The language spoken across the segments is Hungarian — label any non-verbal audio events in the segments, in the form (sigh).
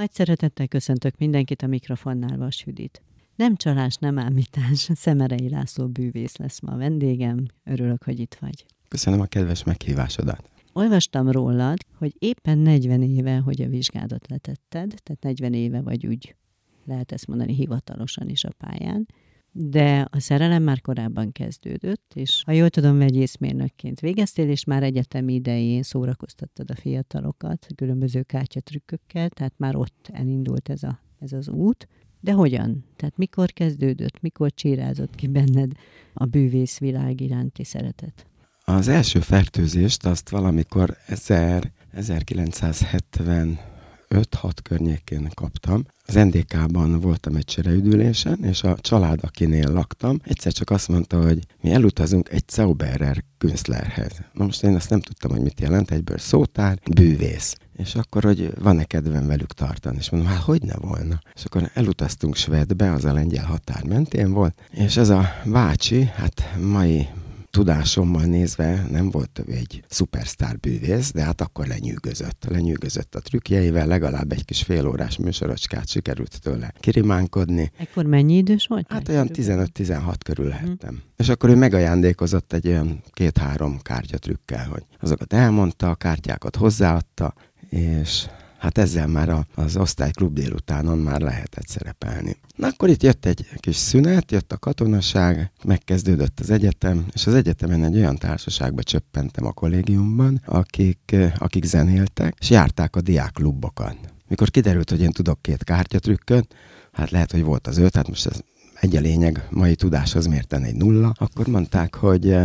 Nagy szeretettel köszöntök mindenkit a mikrofonnál, Vas Judit. Nem csalás, nem ámítás, (laughs) Szemerei László bűvész lesz ma a vendégem. Örülök, hogy itt vagy. Köszönöm a kedves meghívásodat. Olvastam rólad, hogy éppen 40 éve, hogy a vizsgádat letetted, tehát 40 éve vagy úgy, lehet ezt mondani hivatalosan is a pályán, de a szerelem már korábban kezdődött, és ha jól tudom, vegyészmérnökként végeztél, és már egyetemi idején szórakoztattad a fiatalokat különböző kártyatrükkökkel, tehát már ott elindult ez, a, ez az út. De hogyan? Tehát mikor kezdődött, mikor csírázott ki benned a bűvész világ iránti szeretet? Az első fertőzést azt valamikor 1000, 1970 5-6 környékén kaptam. Az NDK-ban voltam egy csereüdülésen, és a család, akinél laktam, egyszer csak azt mondta, hogy mi elutazunk egy Zauberer Künstlerhez. Na most én azt nem tudtam, hogy mit jelent, egyből szótár, bűvész. És akkor, hogy van-e kedvem velük tartani? És mondom, hát hogy ne volna? És akkor elutaztunk Svédbe, az a lengyel határ mentén volt, és ez a bácsi, hát mai tudásommal nézve nem volt ő egy szupersztár bűvész, de hát akkor lenyűgözött. Lenyűgözött a trükkjeivel, legalább egy kis félórás műsorocskát sikerült tőle kirimánkodni. Ekkor mennyi idős volt? Hát olyan 15-16 körül lehettem. Hmm. És akkor ő megajándékozott egy olyan két-három kártyatrükkel, hogy azokat elmondta, a kártyákat hozzáadta, és hát ezzel már az osztályklub délutánon már lehetett szerepelni. Na akkor itt jött egy kis szünet, jött a katonaság, megkezdődött az egyetem, és az egyetemen egy olyan társaságba csöppentem a kollégiumban, akik, akik zenéltek, és járták a diákklubokat. Mikor kiderült, hogy én tudok két kártyatrükköt, hát lehet, hogy volt az öt, hát most ez egy a lényeg, mai tudáshoz mérten egy nulla, akkor mondták, hogy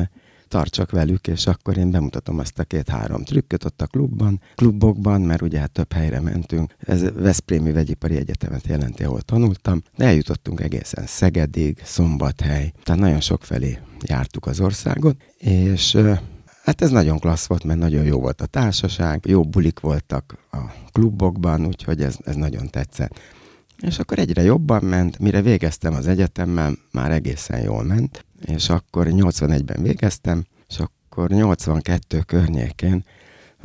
tartsak velük, és akkor én bemutatom azt a két-három trükköt ott a klubban, klubokban, mert ugye hát több helyre mentünk. Ez Veszprémi Vegyipari Egyetemet jelenti, ahol tanultam, de eljutottunk egészen Szegedig, Szombathely, tehát nagyon sok felé jártuk az országot, és Hát ez nagyon klassz volt, mert nagyon jó volt a társaság, jó bulik voltak a klubokban, úgyhogy ez, ez nagyon tetszett. És akkor egyre jobban ment, mire végeztem az egyetemmel, már egészen jól ment, és akkor 81-ben végeztem, és akkor 82 környékén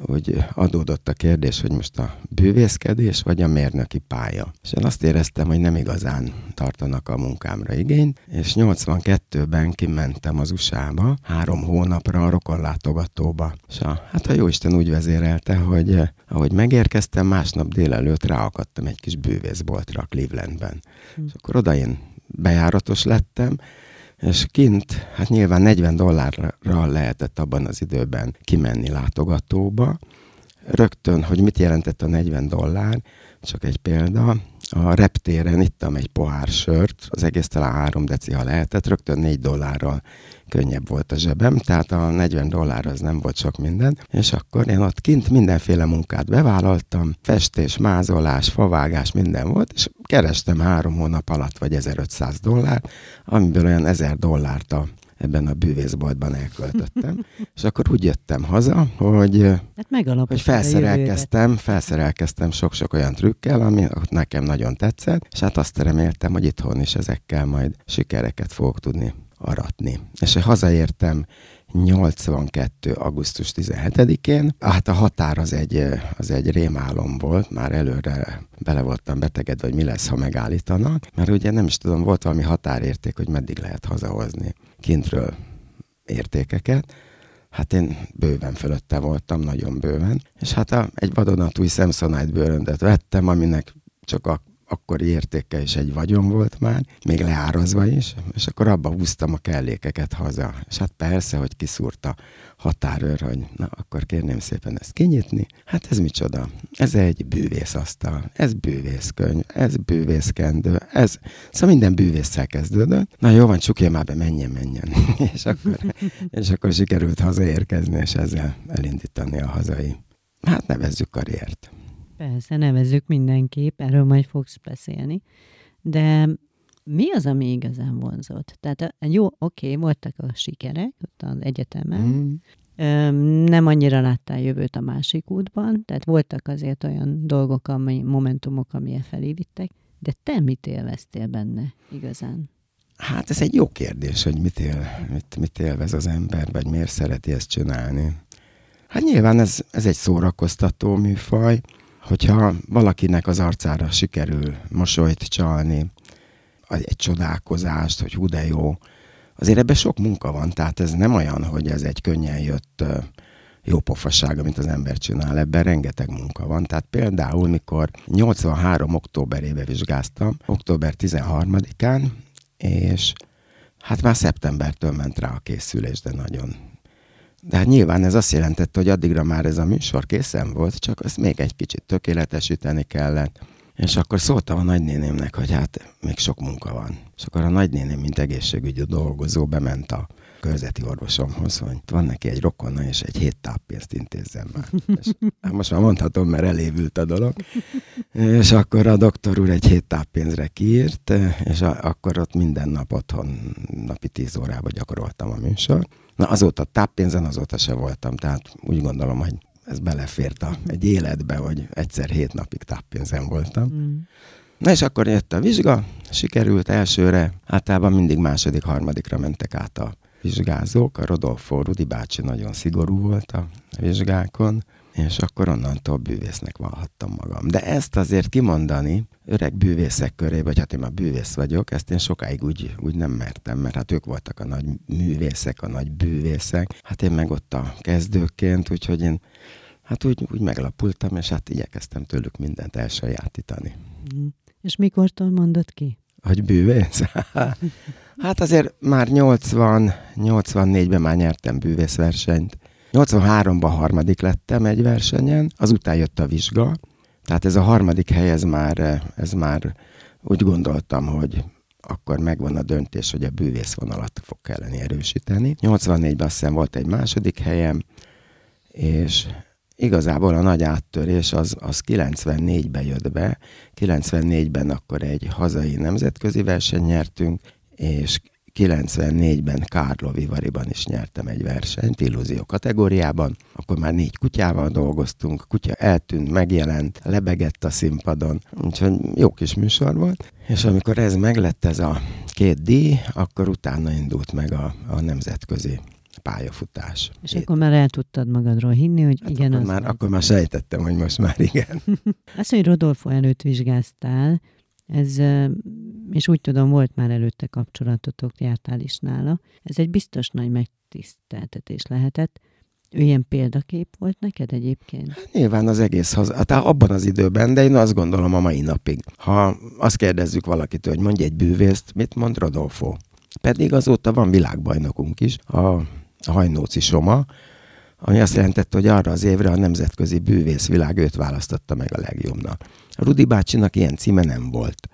úgy adódott a kérdés, hogy most a bűvészkedés vagy a mérnöki pálya. És én azt éreztem, hogy nem igazán tartanak a munkámra igényt, és 82-ben kimentem az USA-ba, három hónapra a rokonlátogatóba. És a, hát a Jóisten úgy vezérelte, hogy eh, ahogy megérkeztem, másnap délelőtt ráakadtam egy kis bűvészboltra Clevelandben. Hm. És akkor oda én bejáratos lettem, és kint, hát nyilván 40 dollárra lehetett abban az időben kimenni látogatóba. Rögtön, hogy mit jelentett a 40 dollár, csak egy példa, a reptéren ittam egy pohár sört, az egész talán 3 deci, ha lehetett, rögtön 4 dollárral könnyebb volt a zsebem, tehát a 40 dollár az nem volt sok minden, és akkor én ott kint mindenféle munkát bevállaltam, festés, mázolás, favágás, minden volt, és kerestem három hónap alatt vagy 1500 dollár, amiből olyan 1000 dollárt a ebben a bűvészboltban elköltöttem. (laughs) és akkor úgy jöttem haza, hogy, hát hogy felszerelkeztem, felszerelkeztem sok-sok olyan trükkel, ami nekem nagyon tetszett, és hát azt reméltem, hogy itthon is ezekkel majd sikereket fogok tudni aratni. És hazaértem 82. augusztus 17-én. Hát a határ az egy, az egy rémálom volt, már előre bele voltam betegedve, hogy mi lesz, ha megállítanak, mert ugye nem is tudom, volt valami határérték, hogy meddig lehet hazahozni kintről értékeket. Hát én bőven fölötte voltam, nagyon bőven. És hát a, egy vadonatúj Samsonite bőröndet vettem, aminek csak a akkori értéke is egy vagyon volt már, még leárazva is, és akkor abba húztam a kellékeket haza. És hát persze, hogy kiszúrta határőr, hogy na, akkor kérném szépen ezt kinyitni. Hát ez micsoda? Ez egy bűvészasztal, ez bűvészkönyv, ez bűvészkendő, ez... Szóval minden bűvészszel kezdődött. Na jó van, csukja már be, menjen, menjen. (laughs) és, akkor, és akkor sikerült hazaérkezni, és ezzel elindítani a hazai, hát nevezzük karriert. Persze, nevezzük mindenképp, erről majd fogsz beszélni. De mi az, ami igazán vonzott? Tehát jó, oké, voltak a sikerek ott az egyetemen, mm. Nem annyira láttál jövőt a másik útban, tehát voltak azért olyan dolgok, ami, momentumok, amilyen felé vittek, de te mit élveztél benne igazán? Hát ez egy jó kérdés, hogy mit, él, mit, mit élvez az ember, vagy miért szereti ezt csinálni. Hát nyilván ez, ez egy szórakoztató műfaj, hogyha valakinek az arcára sikerül mosolyt csalni, egy csodálkozást, hogy hú de jó, azért ebben sok munka van, tehát ez nem olyan, hogy ez egy könnyen jött jó pofaság, amit az ember csinál, ebben rengeteg munka van. Tehát például, mikor 83. októberébe vizsgáztam, október 13-án, és hát már szeptembertől ment rá a készülés, de nagyon. De hát nyilván ez azt jelentette, hogy addigra már ez a műsor készen volt, csak azt még egy kicsit tökéletesíteni kellett. És akkor szóltam a nagynénémnek, hogy hát még sok munka van. És akkor a nagynéném, mint egészségügyi dolgozó, bement a körzeti orvosomhoz, hogy van neki egy rokona, és egy hét táppénzt intézzem már. És, hát most már mondhatom, mert elévült a dolog. És akkor a doktor úr egy hét táppénzre kiírt, és a, akkor ott minden nap otthon napi tíz órába gyakoroltam a műsor. Na azóta táppénzen azóta se voltam, tehát úgy gondolom, hogy ez belefért a, egy életbe, hogy egyszer hét napig táppénzen voltam. Mm. Na és akkor jött a vizsga, sikerült elsőre, általában mindig második, harmadikra mentek át a vizsgázók. A Rodolfo Rudi bácsi nagyon szigorú volt a vizsgákon, és akkor onnantól bűvésznek valhattam magam. De ezt azért kimondani öreg bűvészek köré, vagy hát én már bűvész vagyok, ezt én sokáig úgy, úgy nem mertem, mert hát ők voltak a nagy művészek, a nagy bűvészek, hát én meg ott a kezdőként, úgyhogy én hát úgy, úgy meglapultam, és hát igyekeztem tőlük mindent elsajátítani. Mm. És mikortól mondott ki? Hogy bűvész? (laughs) hát azért már 80, 84-ben már nyertem bűvészversenyt. 83-ban harmadik lettem egy versenyen, azután jött a vizsga, tehát ez a harmadik hely, ez már, ez már úgy gondoltam, hogy akkor megvan a döntés, hogy a bűvészvonalat fog kelleni erősíteni. 84-ben azt hiszem volt egy második helyem, és igazából a nagy áttörés az, az 94-ben jött be. 94-ben akkor egy hazai nemzetközi verseny nyertünk, és 94-ben Kárló Vivariban is nyertem egy versenyt, illúzió kategóriában. Akkor már négy kutyával dolgoztunk, kutya eltűnt, megjelent, lebegett a színpadon, úgyhogy jó kis műsor volt. És amikor ez meglett, ez a két díj, akkor utána indult meg a, a nemzetközi pályafutás. És Én... akkor már el tudtad magadról hinni, hogy hát igen. Akkor, az már, akkor már sejtettem, hogy most már igen. (laughs) Azt, hogy Rodolfo előtt vizsgáztál, ez, és úgy tudom, volt már előtte kapcsolatotok, jártál is nála. Ez egy biztos nagy megtiszteltetés lehetett. Ő ilyen példakép volt neked egyébként? Hát nyilván az egész haza, hát abban az időben, de én azt gondolom a mai napig. Ha azt kérdezzük valakitől, hogy mondj egy bűvészt, mit mond Rodolfo? Pedig azóta van világbajnokunk is, a Hajnóci Soma, ami azt jelentette, hogy arra az évre a nemzetközi bűvészvilág őt választotta meg a legjobbnak. Rudi bácsinak ilyen címe nem volt.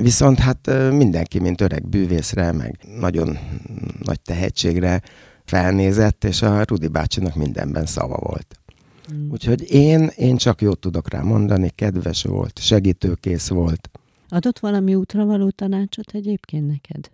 Viszont hát mindenki, mint öreg bűvészre, meg nagyon nagy tehetségre felnézett, és a Rudi bácsinak mindenben szava volt. Mm. Úgyhogy én, én csak jót tudok rá mondani, kedves volt, segítőkész volt. Adott valami útra való tanácsot egyébként neked?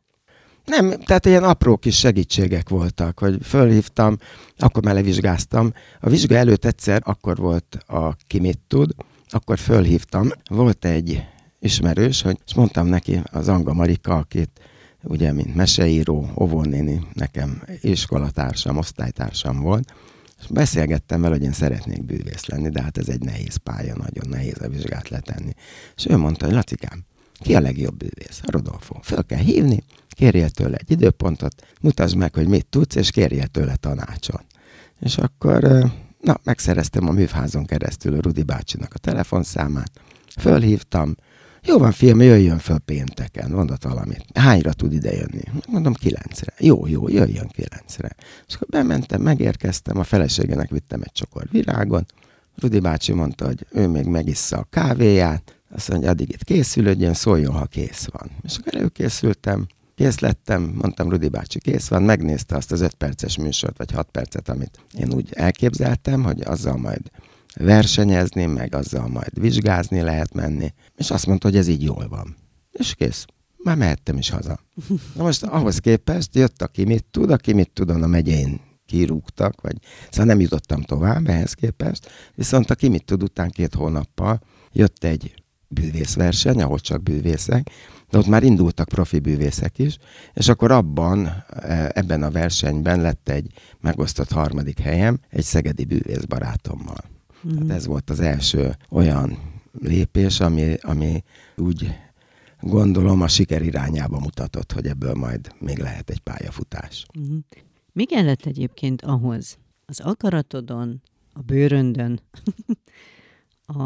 Nem, tehát ilyen apró kis segítségek voltak, hogy fölhívtam, akkor már levizsgáztam. A vizsga előtt egyszer, akkor volt a ki mit tud, akkor fölhívtam. Volt egy ismerős, hogy, és mondtam neki, az Anga Marika, akit ugye, mint meseíró, óvónéni, nekem iskolatársam, osztálytársam volt, és beszélgettem vele, hogy én szeretnék bűvész lenni, de hát ez egy nehéz pálya, nagyon nehéz a vizsgát letenni. És ő mondta, hogy Lacikám, ki a legjobb bűvész? Rodolfo. Föl kell hívni, kérjél tőle egy időpontot, mutasd meg, hogy mit tudsz, és kérjél tőle tanácsot. És akkor, na, megszereztem a műfházon keresztül a Rudi bácsinak a telefonszámát, fölhívtam, jó van, fiam, jöjjön föl pénteken, mondott valamit. Hányra tud ide jönni? Mondom, kilencre. Jó, jó, jöjjön kilencre. És akkor bementem, megérkeztem, a feleségének vittem egy csokor virágot. Rudi bácsi mondta, hogy ő még megissza a kávéját, azt mondja, addig itt készülődjön, szóljon, ha kész van. És akkor előkészültem, kész lettem, mondtam, Rudi bácsi kész van, megnézte azt az öt perces műsort, vagy hat percet, amit én úgy elképzeltem, hogy azzal majd versenyezni, meg azzal majd vizsgázni lehet menni, és azt mondta, hogy ez így jól van. És kész. Már mehettem is haza. Na most ahhoz képest jött, aki mit tud, aki mit tud, a megyén kirúgtak, vagy szóval nem jutottam tovább ehhez képest, viszont aki mit tud, után két hónappal jött egy bűvészverseny, ahol csak bűvészek, de ott már indultak profi bűvészek is, és akkor abban, e, ebben a versenyben lett egy megosztott harmadik helyem egy szegedi bűvész barátommal. Mm. Tehát ez volt az első olyan lépés, ami, ami úgy gondolom a siker irányába mutatott, hogy ebből majd még lehet egy pályafutás. Mm. Mi kellett egyébként ahhoz? Az akaratodon, a bőröndön, (laughs) a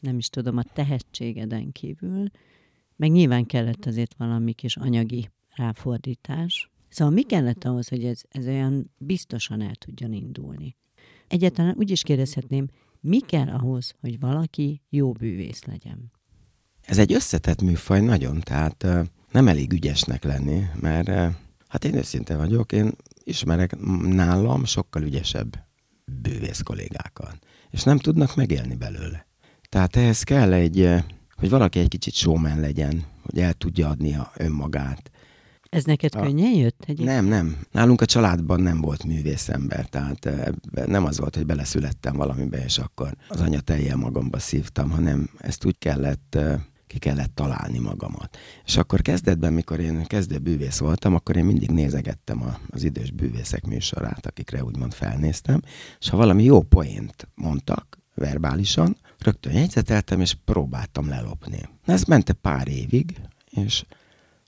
nem is tudom, a tehetségeden kívül, meg nyilván kellett azért valami kis anyagi ráfordítás. Szóval mi kellett ahhoz, hogy ez, ez olyan biztosan el tudjon indulni? Egyáltalán úgy is kérdezhetném, mi kell ahhoz, hogy valaki jó bűvész legyen? Ez egy összetett műfaj nagyon, tehát nem elég ügyesnek lenni, mert hát én őszinte vagyok, én ismerek nálam sokkal ügyesebb bűvész kollégákat, és nem tudnak megélni belőle. Tehát ehhez kell egy, hogy valaki egy kicsit showman legyen, hogy el tudja adni a önmagát, ez neked a... könnyen jött? Egyébként? Nem, nem. Nálunk a családban nem volt művészember, tehát nem az volt, hogy beleszülettem valamibe, és akkor az anya teljel magamba szívtam, hanem ezt úgy kellett ki kellett találni magamat. És akkor kezdetben, mikor én kezdő bűvész voltam, akkor én mindig nézegettem a, az idős bűvészek műsorát, akikre úgymond felnéztem, és ha valami jó poént mondtak, verbálisan, rögtön jegyzeteltem, és próbáltam lelopni. Ez ment pár évig, és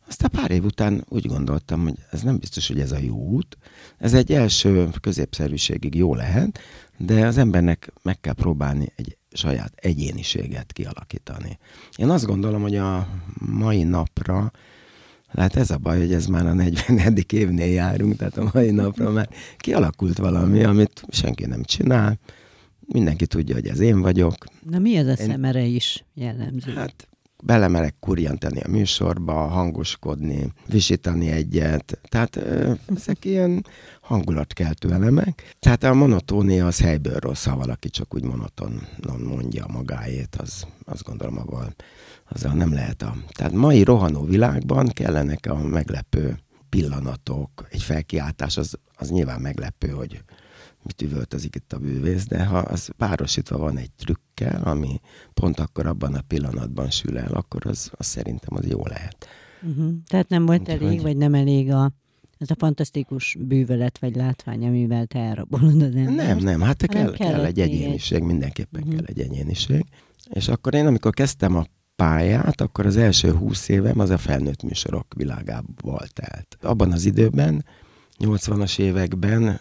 aztán pár év után úgy gondoltam, hogy ez nem biztos, hogy ez a jó út. Ez egy első középszerűségig jó lehet, de az embernek meg kell próbálni egy saját egyéniséget kialakítani. Én azt gondolom, hogy a mai napra, hát ez a baj, hogy ez már a 40. évnél járunk, tehát a mai napra már kialakult valami, amit senki nem csinál, mindenki tudja, hogy ez én vagyok. Na mi ez a én, szemere is jellemző? Hát belemerek kurjantani a műsorba, hangoskodni, visítani egyet. Tehát ezek ilyen hangulatkeltő elemek. Tehát a monotónia az helyből rossz, ha valaki csak úgy monotonon mondja magáét, az azt gondolom, avval, azzal nem lehet a... Tehát mai rohanó világban kellenek a meglepő pillanatok, egy felkiáltás, az, az nyilván meglepő, hogy mit üvöltözik itt a bűvész, de ha az párosítva van egy trükkel, ami pont akkor abban a pillanatban sül el, akkor az, az szerintem az jó lehet. Uh-huh. Tehát nem volt Úgy, elég, hogy... vagy nem elég a, ez a fantasztikus bűvölet vagy látvány, amivel te elrabolod az embert? Nem, nem, hát kell, kell egy egyéniség, egy... mindenképpen uh-huh. kell egy egyéniség. És akkor én, amikor kezdtem a pályát, akkor az első húsz évem az a felnőtt műsorok világából telt. Abban az időben, 80-as években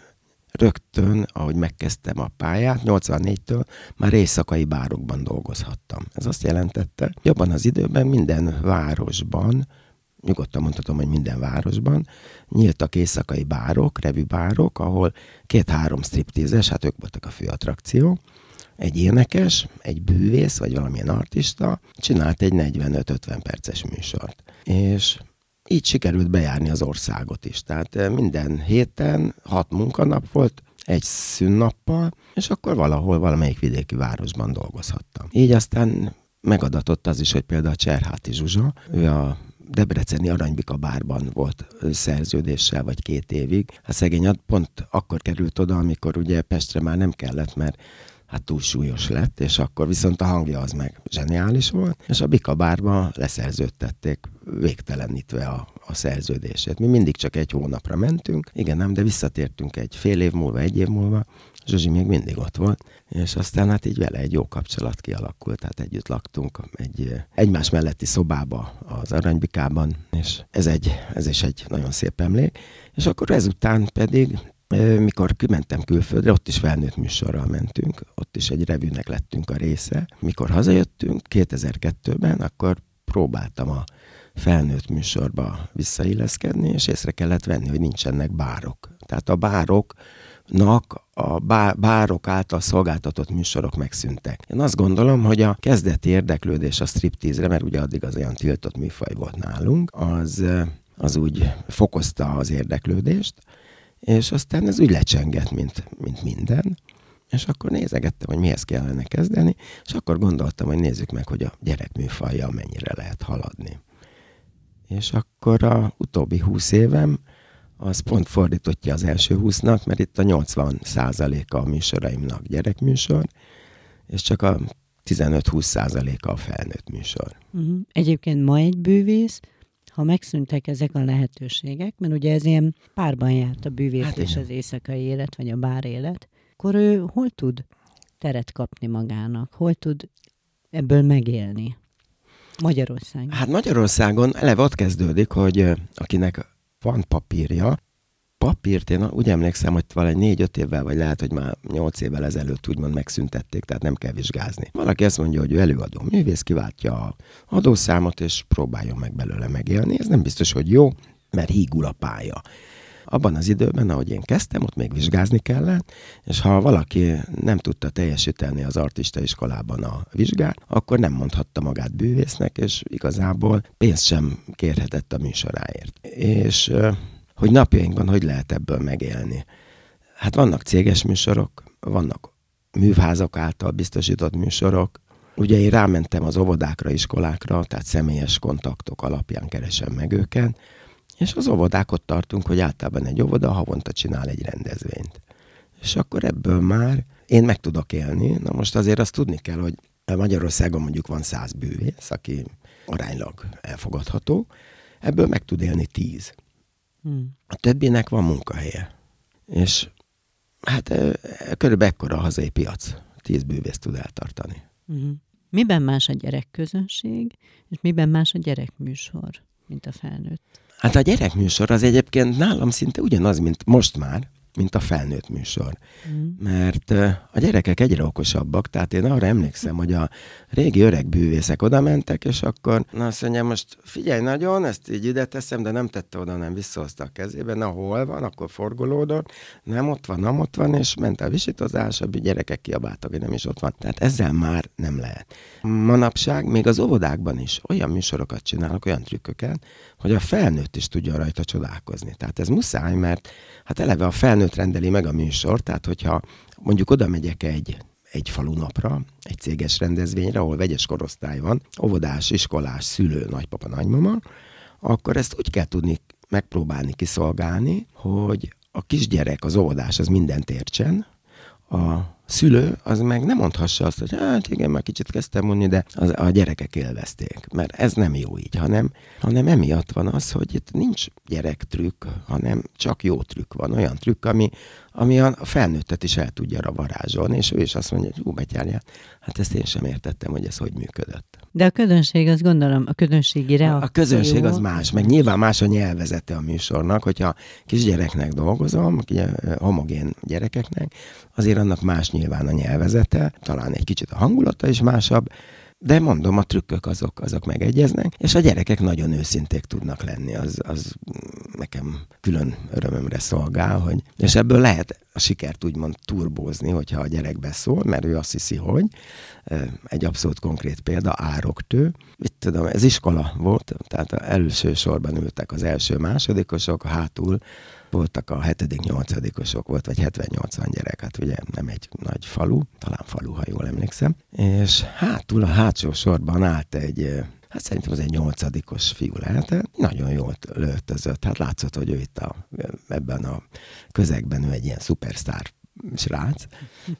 rögtön, ahogy megkezdtem a pályát, 84-től már éjszakai bárokban dolgozhattam. Ez azt jelentette, hogy abban az időben minden városban, nyugodtan mondhatom, hogy minden városban, nyíltak éjszakai bárok, revűbárok, ahol két-három striptízes, hát ők voltak a fő attrakció, egy énekes, egy bűvész, vagy valamilyen artista csinált egy 45-50 perces műsort. És így sikerült bejárni az országot is. Tehát eh, minden héten hat munkanap volt, egy szünnappal, és akkor valahol, valamelyik vidéki városban dolgozhattam. Így aztán megadatott az is, hogy például a Cserháti Zsuzsa, ő a Debreceni Aranybika bárban volt szerződéssel, vagy két évig. A szegény pont akkor került oda, amikor ugye Pestre már nem kellett, mert hát túl súlyos lett, és akkor viszont a hangja az meg zseniális volt, és a Bika bárba leszerződtették végtelenítve a, a szerződését. Mi mindig csak egy hónapra mentünk, igen, nem, de visszatértünk egy fél év múlva, egy év múlva, Zsuzsi még mindig ott volt, és aztán hát így vele egy jó kapcsolat kialakult, tehát együtt laktunk egy egymás melletti szobába az Aranybikában, és ez, egy, ez is egy nagyon szép emlék. És akkor ezután pedig mikor kimentem külföldre, ott is felnőtt műsorral mentünk, ott is egy revűnek lettünk a része. Mikor hazajöttünk 2002-ben, akkor próbáltam a felnőtt műsorba visszailleszkedni, és észre kellett venni, hogy nincsenek bárok. Tehát a bároknak a bárok által szolgáltatott műsorok megszűntek. Én azt gondolom, hogy a kezdeti érdeklődés a striptízre, mert ugye addig az olyan tiltott műfaj volt nálunk, az, az úgy fokozta az érdeklődést, és aztán ez úgy lecsengett, mint, mint minden. És akkor nézegettem, hogy mihez kellene kezdeni, és akkor gondoltam, hogy nézzük meg, hogy a gyerekműfajjal mennyire lehet haladni. És akkor a utóbbi húsz évem, az pont fordítottja az első húsznak, mert itt a 80 százaléka a műsoraimnak gyerekműsor, és csak a 15-20 százaléka a felnőtt műsor. Uh-huh. Egyébként ma egy bűvész ha megszűntek ezek a lehetőségek, mert ugye ez ilyen párban járt a bűvész hát és az éjszakai élet, vagy a bár élet, akkor ő hol tud teret kapni magának? Hol tud ebből megélni? Magyarországon. Hát Magyarországon eleve ott kezdődik, hogy akinek van papírja, papírt én úgy emlékszem, hogy valahogy négy-öt évvel, vagy lehet, hogy már nyolc évvel ezelőtt úgymond megszüntették, tehát nem kell vizsgázni. Valaki azt mondja, hogy ő előadó művész, kiváltja a adószámot, és próbáljon meg belőle megélni. Ez nem biztos, hogy jó, mert hígul a pálya. Abban az időben, ahogy én kezdtem, ott még vizsgázni kellett, és ha valaki nem tudta teljesíteni az artista iskolában a vizsgát, akkor nem mondhatta magát bűvésznek, és igazából pénzt sem kérhetett a műsoráért. És hogy napjainkban hogy lehet ebből megélni. Hát vannak céges műsorok, vannak művházak által biztosított műsorok. Ugye én rámentem az óvodákra, iskolákra, tehát személyes kontaktok alapján keresem meg őket, és az óvodák ott tartunk, hogy általában egy óvoda havonta csinál egy rendezvényt. És akkor ebből már én meg tudok élni. Na most azért azt tudni kell, hogy Magyarországon mondjuk van száz bűvész, aki aránylag elfogadható, ebből meg tud élni tíz. Hmm. A többinek van munkahelye. És hát körülbelül ekkora a hazai piac. Tíz bűvész tud eltartani. Hmm. Miben más a gyerekközönség, és miben más a gyerekműsor, mint a felnőtt? Hát a gyerekműsor az egyébként nálam szinte ugyanaz, mint most már, mint a felnőtt műsor. Mm. Mert a gyerekek egyre okosabbak, tehát én arra emlékszem, hogy a régi öreg bűvészek oda mentek, és akkor na azt mondja, most figyelj nagyon, ezt így ide teszem, de nem tette oda, nem visszahozta a kezébe, na hol van, akkor forgolódott, nem ott van, nem ott van, és ment a visítozás, a gyerekek kiabáltak, hogy nem is ott van. Tehát ezzel már nem lehet. Manapság még az óvodákban is olyan műsorokat csinálnak, olyan trükköket, hogy a felnőtt is tudja rajta csodálkozni. Tehát ez muszáj, mert hát eleve a felnőtt rendeli meg a műsor, tehát hogyha mondjuk oda megyek egy egy falunapra, egy céges rendezvényre, ahol vegyes korosztály van, óvodás, iskolás, szülő, nagypapa, nagymama, akkor ezt úgy kell tudni megpróbálni kiszolgálni, hogy a kisgyerek, az óvodás, az mindent értsen, a szülő az meg nem mondhassa azt, hogy hát igen, már kicsit kezdtem mondani, de az, a gyerekek élvezték, mert ez nem jó így, hanem, hanem emiatt van az, hogy itt nincs gyerektrükk, hanem csak jó trükk van, olyan trükk, ami, ami a felnőttet is el tudja varázsolni, és ő is azt mondja, hogy hú, betyárját, hát ezt én sem értettem, hogy ez hogy működött. De a közönség, azt gondolom, a közönségi reakció... A közönség az más, meg nyilván más a nyelvezete a műsornak, hogyha kisgyereknek dolgozom, homogén gyerekeknek, azért annak más nyilván a nyelvezete, talán egy kicsit a hangulata is másabb, de mondom, a trükkök azok, azok megegyeznek, és a gyerekek nagyon őszinték tudnak lenni, az, az nekem külön örömömre szolgál, hogy, és ebből lehet a sikert úgymond turbózni, hogyha a gyerek beszól, mert ő azt hiszi, hogy egy abszolút konkrét példa, ároktő. Mit tudom, ez iskola volt, tehát előső sorban ültek az első másodikosok, hátul voltak a hetedik, nyolcadikosok volt, vagy 70-80 gyerek, hát ugye nem egy nagy falu, talán falu, ha jól emlékszem, és hátul a hátsó sorban állt egy Hát szerintem az egy nyolcadikos fiú lehetett. Nagyon jól lőttözött. Hát látszott, hogy ő itt a, ebben a közegben ő egy ilyen szupersztár srác.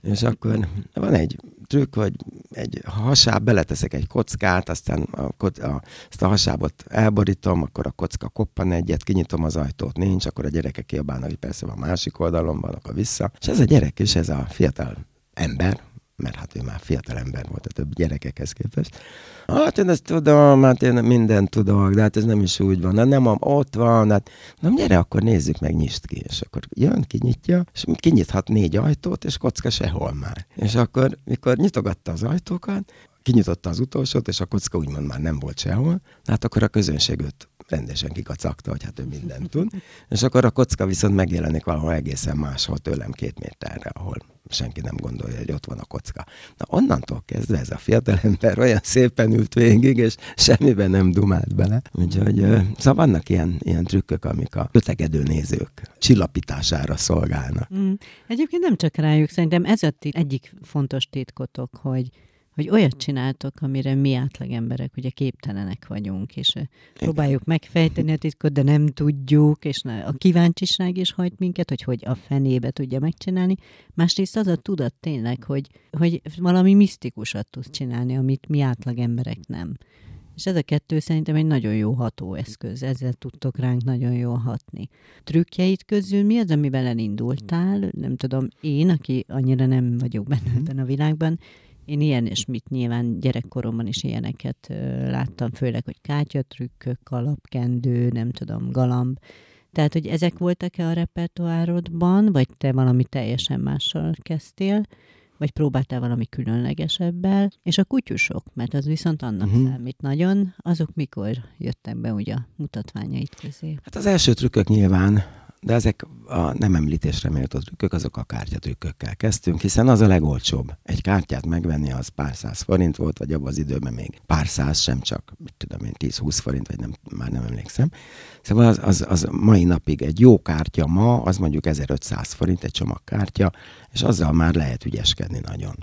És akkor van egy trükk, hogy egy hasáb, beleteszek egy kockát, aztán a, a, ezt a hasábot elborítom, akkor a kocka koppan egyet, kinyitom az ajtót, nincs, akkor a gyerekek kiabálnak, hogy persze a másik oldalon van, akkor vissza. És ez a gyerek is, ez a fiatal ember, mert hát ő már fiatal ember volt a több gyerekekhez képest. Hát én ezt tudom, hát én mindent tudok, de hát ez nem is úgy van. Hát nem, ott van, hát nem gyere, akkor nézzük meg, nyisd ki. És akkor jön, kinyitja, és kinyithat négy ajtót, és kocka sehol már. És akkor, mikor nyitogatta az ajtókat, kinyitotta az utolsót, és a kocka úgymond már nem volt sehol, hát akkor a közönség őt rendesen kikacagta, hogy hát ő mindent tud. És akkor a kocka viszont megjelenik valahol egészen máshol tőlem két méterre, ahol senki nem gondolja, hogy ott van a kocka. Na onnantól kezdve ez a fiatalember olyan szépen ült végig, és semmiben nem dumált bele. Úgyhogy szóval vannak ilyen, ilyen trükkök, amik a kötegedő nézők csillapítására szolgálnak. Mm. Egyébként nem csak rájuk, szerintem ez a egyik fontos tétkotok, hogy hogy olyat csináltok, amire mi átlagemberek ugye képtelenek vagyunk, és próbáljuk megfejteni a titkot, de nem tudjuk, és a kíváncsiság is hajt minket, hogy hogy a fenébe tudja megcsinálni. Másrészt az a tudat tényleg, hogy, hogy valami misztikusat tudsz csinálni, amit mi átlagemberek nem. És ez a kettő szerintem egy nagyon jó hatóeszköz, ezzel tudtok ránk nagyon jól hatni. Trükkjeid közül mi az, amivel elindultál? Nem tudom, én, aki annyira nem vagyok benne mhm. ebben a világban, én ilyen és mit nyilván gyerekkoromban is ilyeneket láttam, főleg, hogy kátyatrükkök, kalapkendő, nem tudom, galamb. Tehát, hogy ezek voltak-e a repertoárodban, vagy te valami teljesen mással kezdtél? vagy próbáltál valami különlegesebbel, és a kutyusok, mert az viszont annak uh-huh. számít nagyon, azok mikor jöttek be ugye a mutatványait közé? Hát az első trükkök nyilván de ezek a nem említésre méltó trükkök, azok a kártyatrükkökkel kezdtünk, hiszen az a legolcsóbb. Egy kártyát megvenni az pár száz forint volt, vagy abban az időben még pár száz, sem csak, mit tudom én, 10-20 forint, vagy nem, már nem emlékszem. Szóval az, az, az mai napig egy jó kártya ma, az mondjuk 1500 forint egy csomagkártya, és azzal már lehet ügyeskedni nagyon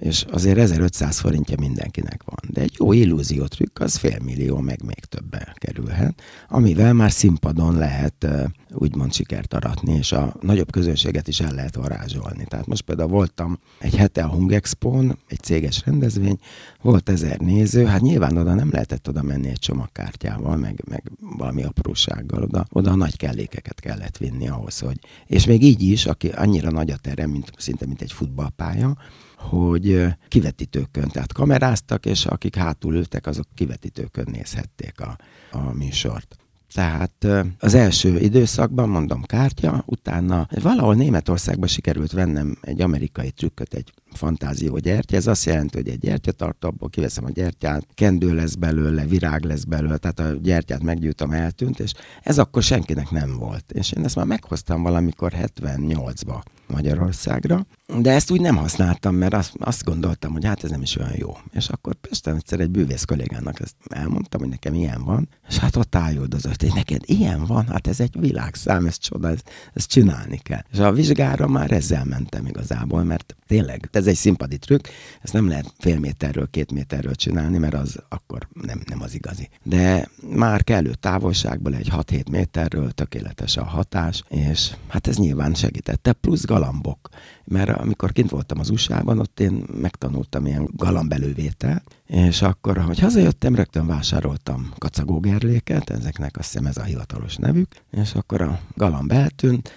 és azért 1500 forintja mindenkinek van. De egy jó illúziótrükk az félmillió, meg még többe kerülhet, amivel már színpadon lehet úgymond sikert aratni, és a nagyobb közönséget is el lehet varázsolni. Tehát most például voltam egy hete a Hung Expo-n, egy céges rendezvény, volt ezer néző, hát nyilván oda nem lehetett oda menni egy csomagkártyával, meg, meg valami aprósággal, oda, oda a nagy kellékeket kellett vinni ahhoz, hogy... És még így is, aki annyira nagy a terem, mint, szinte mint egy futballpálya, hogy kivetítőkön, tehát kameráztak, és akik hátul ültek, azok kivetítőkön nézhették a, a műsort. Tehát az első időszakban, mondom, kártya, utána valahol Németországban sikerült vennem egy amerikai trükköt, egy fantázió gyertya. Ez azt jelenti, hogy egy gyertyatartóból kiveszem a gyertyát, kendő lesz belőle, virág lesz belőle, tehát a gyertyát meggyújtom, eltűnt, és ez akkor senkinek nem volt. És én ezt már meghoztam valamikor 78-ba Magyarországra, de ezt úgy nem használtam, mert azt, azt gondoltam, hogy hát ez nem is olyan jó. És akkor Pesten egyszer egy bűvész kollégának ezt elmondtam, hogy nekem ilyen van, és hát ott ájuldozott, hogy neked ilyen van, hát ez egy világszám, ez csoda, ezt, ezt csinálni kell. És a vizsgára már ezzel mentem igazából, mert tényleg ez egy színpadi trükk, ezt nem lehet fél méterről, két méterről csinálni, mert az akkor nem, nem az igazi. De már kellő távolságból, egy 6-7 méterről tökéletes a hatás, és hát ez nyilván segítette, plusz galambok. Mert amikor kint voltam az USA-ban, ott én megtanultam ilyen galambelővételt, és akkor, hogy hazajöttem, rögtön vásároltam kacagógerléket, ezeknek azt hiszem ez a hivatalos nevük, és akkor a galamb eltűnt,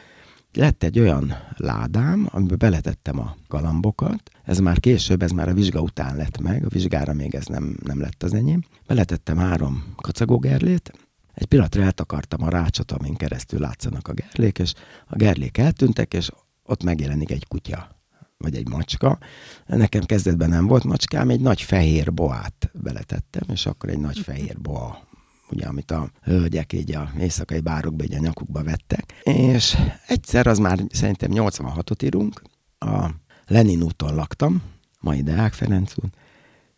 lett egy olyan ládám, amiben beletettem a galambokat, ez már később, ez már a vizsga után lett meg, a vizsgára még ez nem, nem lett az enyém. Beletettem három kacagógerlét, egy pillanatra eltakartam a rácsot, amin keresztül látszanak a gerlék, és a gerlék eltűntek, és ott megjelenik egy kutya, vagy egy macska. Nekem kezdetben nem volt macskám, egy nagy fehér boát beletettem, és akkor egy nagy fehér boa ugye, amit a hölgyek így a éjszakai bárokba így a nyakukba vettek. És egyszer, az már szerintem 86-ot írunk, a Lenin úton laktam, mai Deák Ferenc út,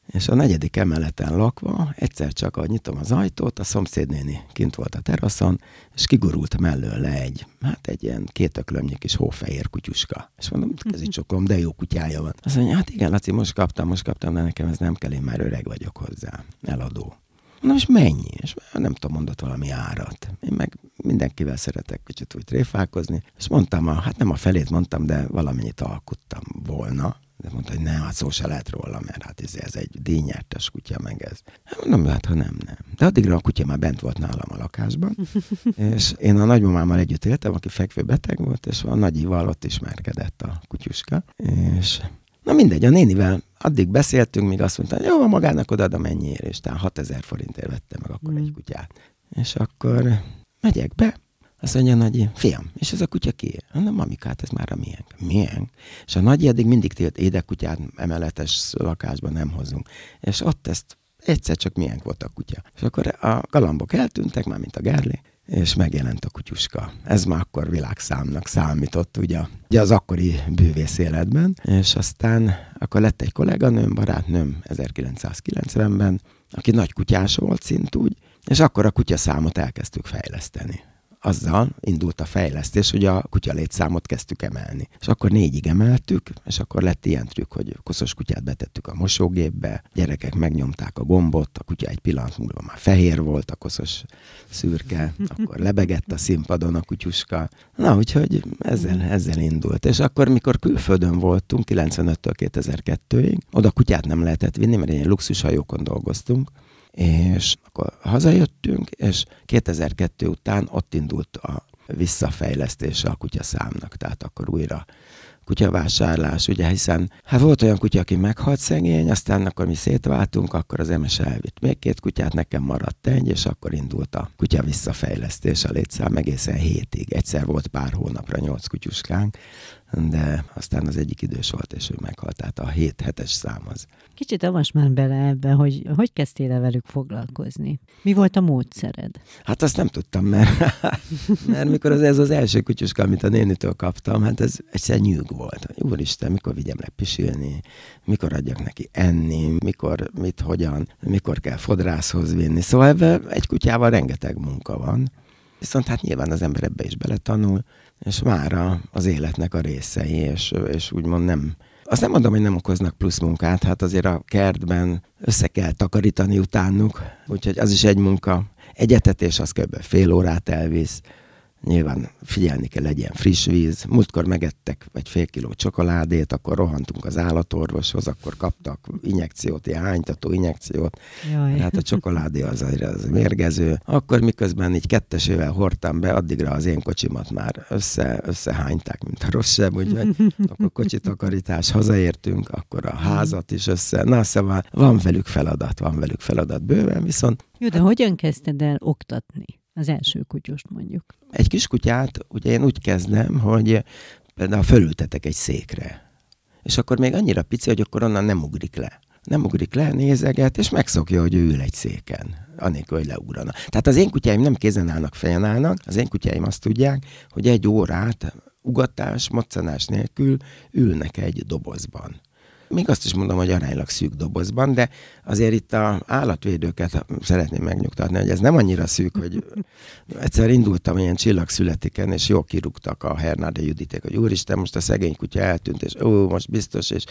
és a negyedik emeleten lakva egyszer csak, ahogy nyitom az ajtót, a szomszédnéni kint volt a teraszon, és kigurult mellőle egy, hát egy ilyen két öklömnyi kis hófehér kutyuska. És mondom, ez így csokom, de jó kutyája van. Azt mondja, hát igen, Laci, most kaptam, most kaptam, de nekem ez nem kell, én már öreg vagyok hozzá. Eladó. Na most mennyi? És nem tudom, mondott valami árat. Én meg mindenkivel szeretek kicsit úgy tréfálkozni, és mondtam, a, hát nem a felét mondtam, de valamennyit alkuttam volna. De mondta, hogy nem, hát szó se lehet róla, mert hát ez, ez egy díjnyertes kutya, meg ez. Hát mondom, hát ha nem, nem. De addigra a kutya már bent volt nálam a lakásban, (laughs) és én a nagymamámmal együtt éltem, aki fekvő beteg volt, és a nagyival ott ismerkedett a kutyuska, és Na mindegy, a nénivel addig beszéltünk, míg azt mondta, jó, magának odaadom mennyiért, és talán 6000 forintért vettem meg akkor mm. egy kutyát. És akkor megyek be, azt mondja nagy fiam, és ez a kutya ki? Mondom, mamikát, ez már a miénk. Milyen? És a nagy eddig mindig tilt édekutyát emeletes lakásban nem hozunk. És ott ezt egyszer csak milyen volt a kutya. És akkor a galambok eltűntek, már mint a gárli, és megjelent a kutyuska. Ez már akkor világszámnak számított, ugye, ugye az akkori bűvész életben, és aztán akkor lett egy kolléganőm, barátnőm 1990-ben, aki nagy kutyás volt szint úgy, és akkor a kutyaszámot elkezdtük fejleszteni azzal indult a fejlesztés, hogy a kutya létszámot kezdtük emelni. És akkor négyig emeltük, és akkor lett ilyen trükk, hogy koszos kutyát betettük a mosógépbe, gyerekek megnyomták a gombot, a kutya egy pillanat múlva már fehér volt, a koszos szürke, (laughs) akkor lebegett a színpadon a kutyuska. Na, úgyhogy ezzel, ezzel indult. És akkor, mikor külföldön voltunk, 95-től 2002-ig, oda kutyát nem lehetett vinni, mert ilyen luxushajókon dolgoztunk, És akkor hazajöttünk, és 2002 után ott indult a visszafejlesztése a kutyaszámnak, tehát akkor újra kutyavásárlás, ugye, hiszen hát volt olyan kutya, aki meghalt szegény, aztán akkor mi szétváltunk, akkor az MS elvitt még két kutyát, nekem maradt egy, és akkor indult a kutya visszafejlesztés a létszám egészen hétig. Egyszer volt pár hónapra nyolc kutyuskánk, de aztán az egyik idős volt, és ő meghalt, tehát a 7 hetes szám az. Kicsit avas már bele ebbe, hogy hogy kezdtél el velük foglalkozni? Mi volt a módszered? Hát azt nem tudtam, mert, (laughs) mert mikor az, ez az első kutyuska, amit a nénitől kaptam, hát ez egyszer nyűg volt. Úristen, mikor vigyem le pisilni, mikor adjak neki enni, mikor, mit, hogyan, mikor kell fodrászhoz vinni. Szóval ebben egy kutyával rengeteg munka van. Viszont hát nyilván az ember ebbe is beletanul, és már az életnek a részei, és, és úgymond nem, azt nem mondom, hogy nem okoznak plusz munkát, hát azért a kertben össze kell takarítani utánuk, úgyhogy az is egy munka. Egyetetés az kb. fél órát elvisz, Nyilván figyelni kell, legyen friss víz. Múltkor megettek egy fél kiló csokoládét, akkor rohantunk az állatorvoshoz, akkor kaptak injekciót, ilyen hánytató injekciót. Jaj. Hát a csokoládé az, az mérgező. Akkor miközben így kettesével hordtam be, addigra az én kocsimat már össze, összehányták, mint a rossz sem, úgyhogy akkor kocsitakarítás, hazaértünk, akkor a házat is össze. Na, szóval van velük feladat, van velük feladat bőven, viszont... Jó, de hogyan kezdted el oktatni? Az első kutyust mondjuk. Egy kis kutyát, ugye én úgy kezdem, hogy például fölültetek egy székre. És akkor még annyira pici, hogy akkor onnan nem ugrik le. Nem ugrik le, nézeget, és megszokja, hogy ő ül egy széken, anélkül, hogy leugrana. Tehát az én kutyáim nem kézen állnak, fejen állnak, az én kutyáim azt tudják, hogy egy órát ugatás, moccanás nélkül ülnek egy dobozban még azt is mondom, hogy aránylag szűk dobozban, de azért itt a állatvédőket szeretném megnyugtatni, hogy ez nem annyira szűk, hogy egyszer indultam ilyen csillagszületiken, és jó kirúgtak a Hernáde Juditék, hogy úristen, most a szegény kutya eltűnt, és ó, most biztos, és,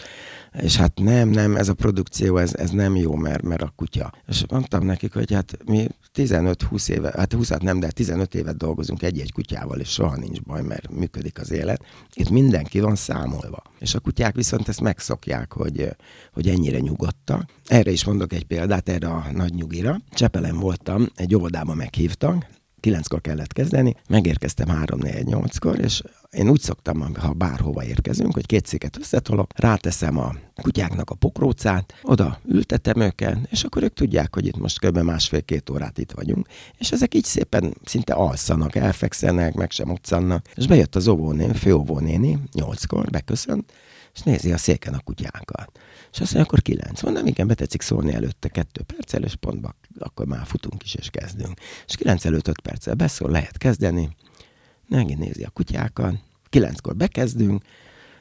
és hát nem, nem, ez a produkció, ez, ez nem jó, mert, mert a kutya. És mondtam nekik, hogy hát mi 15-20 éve, hát 20 nem, de 15 évet dolgozunk egy-egy kutyával, és soha nincs baj, mert működik az élet. Itt mindenki van számolva. És a kutyák viszont ezt megszokják, hogy, hogy ennyire nyugodtak. Erre is mondok egy példát, erre a nagy nyugira. Csepelen voltam, egy óvodába meghívtak, kilenckor kellett kezdeni, megérkeztem 3 4 8 kor és én úgy szoktam, ha bárhova érkezünk, hogy két széket összetolok, ráteszem a kutyáknak a pokrócát, oda ültetem őket, és akkor ők tudják, hogy itt most kb. másfél-két órát itt vagyunk, és ezek így szépen szinte alszanak, elfekszenek, meg sem utcannak, és bejött az óvónéni, főóvónéni, nyolckor, beköszönt, és nézi a széken a kutyánkat. És azt mondja, akkor kilenc. Mondom, igen, betetszik szólni előtte kettő perccel, és pontba akkor már futunk is, és kezdünk. És kilenc előtt öt perccel beszól, lehet kezdeni. Megint nézi a kutyákat. Kilenckor bekezdünk,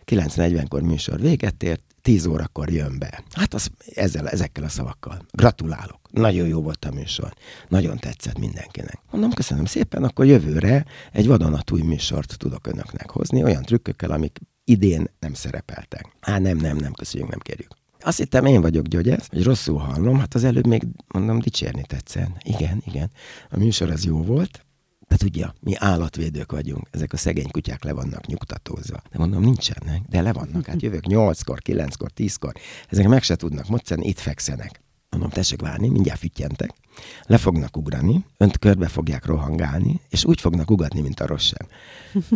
9.40-kor műsor véget ért, 10 órakor jön be. Hát az, ezzel, ezekkel a szavakkal. Gratulálok. Nagyon jó volt a műsor. Nagyon tetszett mindenkinek. Mondom, köszönöm szépen, akkor jövőre egy vadonatúj műsort tudok önöknek hozni, olyan trükkökkel, amik idén nem szerepeltek. Hát nem, nem, nem, köszönjük, nem kérjük. Azt hittem, én vagyok gyógyász, hogy rosszul hallom, hát az előbb még mondom, dicsérni tetszett. Igen, igen. A műsor az jó volt, de tudja, mi állatvédők vagyunk, ezek a szegény kutyák le vannak nyugtatózva. De mondom, nincsenek, de le vannak. Hát jövök nyolckor, kilenckor, tízkor. Ezek meg se tudnak moccanni, itt fekszenek. Mondom, tessék várni, mindjárt füttyentek. Le fognak ugrani, önt körbe fogják rohangálni, és úgy fognak ugatni, mint a rossz sem.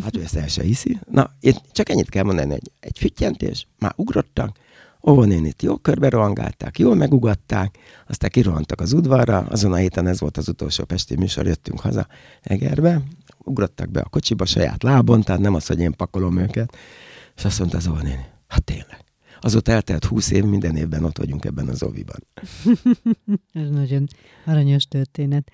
Hát ő ezt el se hiszi. Na, csak ennyit kell mondani, hogy egy füttyentés, már ugrottak, óvonénit jó körbe rohangálták, jól megugatták, aztán kirohantak az udvarra, azon a héten ez volt az utolsó pesti műsor, jöttünk haza Egerbe, ugrottak be a kocsiba saját lábon, tehát nem az, hogy én pakolom őket, és azt mondta az óvonéni, hát tényleg. Azóta eltelt húsz év, minden évben ott vagyunk ebben az oviban. (laughs) Ez nagyon aranyos történet.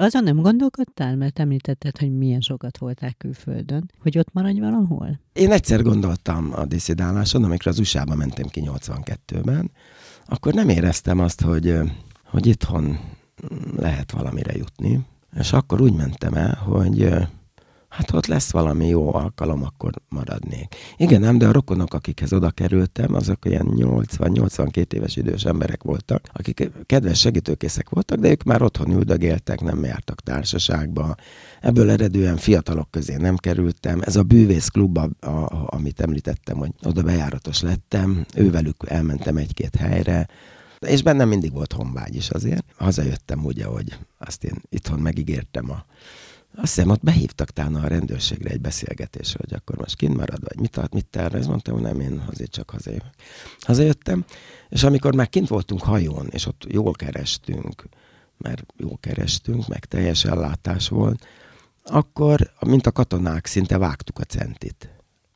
Azon nem gondolkodtál, mert említetted, hogy milyen sokat voltál külföldön, hogy ott maradj valahol? Én egyszer gondoltam a diszidáláson, amikor az USA-ba mentem ki 82-ben, akkor nem éreztem azt, hogy, hogy itthon lehet valamire jutni. És akkor úgy mentem el, hogy hát ott lesz valami jó alkalom, akkor maradnék. Igen, nem, de a rokonok, akikhez oda kerültem, azok ilyen 80-82 éves idős emberek voltak, akik kedves segítőkészek voltak, de ők már otthon üldögéltek, nem jártak társaságba. Ebből eredően fiatalok közé nem kerültem. Ez a bűvész klub, a, a, amit említettem, hogy oda bejáratos lettem, ővelük elmentem egy-két helyre, És bennem mindig volt honvágy is azért. Hazajöttem úgy, hogy azt én itthon megígértem a azt hiszem, ott behívtak tána a rendőrségre egy beszélgetésre, hogy akkor most kint marad, vagy mit, mit tervez. Mondtam, hogy nem, én azért csak hazajövök. Hazajöttem, és amikor már kint voltunk hajón, és ott jól kerestünk, mert jól kerestünk, meg teljes ellátás volt, akkor, mint a katonák, szinte vágtuk a centit.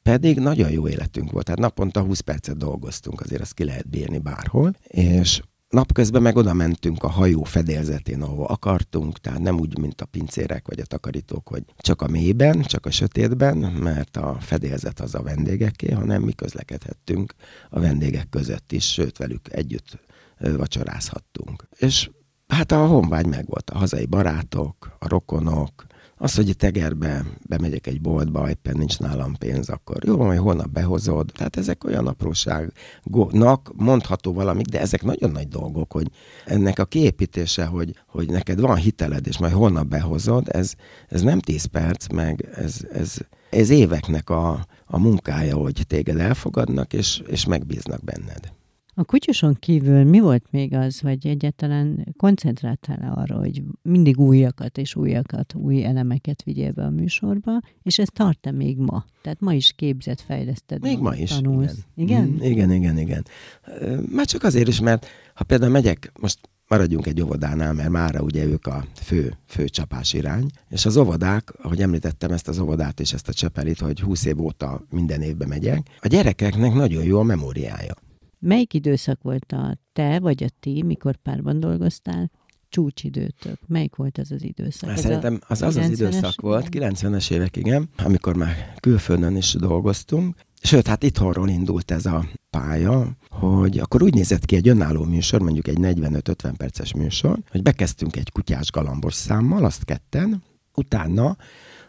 Pedig nagyon jó életünk volt, tehát naponta 20 percet dolgoztunk, azért azt ki lehet bírni bárhol, és napközben meg oda mentünk a hajó fedélzetén, ahol akartunk, tehát nem úgy, mint a pincérek vagy a takarítók, hogy csak a mélyben, csak a sötétben, mert a fedélzet az a vendégeké, hanem mi közlekedhettünk a vendégek között is, sőt velük együtt vacsorázhattunk. És hát a honvágy megvolt, a hazai barátok, a rokonok, az, hogy tegerbe bemegyek egy boltba, éppen nincs nálam pénz, akkor jó, majd holnap behozod. Tehát ezek olyan apróságnak mondható valamik, de ezek nagyon nagy dolgok, hogy ennek a kiépítése, hogy, hogy neked van hiteled, és majd holnap behozod, ez, ez nem 10 perc, meg ez, ez, ez éveknek a, a munkája, hogy téged elfogadnak, és, és megbíznak benned. A kutyuson kívül mi volt még az, hogy egyáltalán koncentráltál arra, hogy mindig újakat és újakat, új elemeket vigyél be a műsorba, és ez tart-e még ma? Tehát ma is képzett, fejleszted, Még ma is, tanulsz. igen. Igen? Mm, igen, igen, igen. Már csak azért is, mert ha például megyek, most maradjunk egy óvodánál, mert mára ugye ők a fő, fő csapás irány, és az óvodák, ahogy említettem ezt az óvodát és ezt a csepelit, hogy 20 év óta minden évben megyek, a gyerekeknek nagyon jó a memóriája. Melyik időszak volt a te vagy a ti, mikor párban dolgoztál, csúcsidőtök? Melyik volt az az időszak? Ez Szerintem az az az időszak volt, 90-es évek, igen, amikor már külföldön is dolgoztunk, Sőt, hát itthonról indult ez a pálya, hogy akkor úgy nézett ki egy önálló műsor, mondjuk egy 45-50 perces műsor, hogy bekezdtünk egy kutyás galambos számmal, azt ketten, utána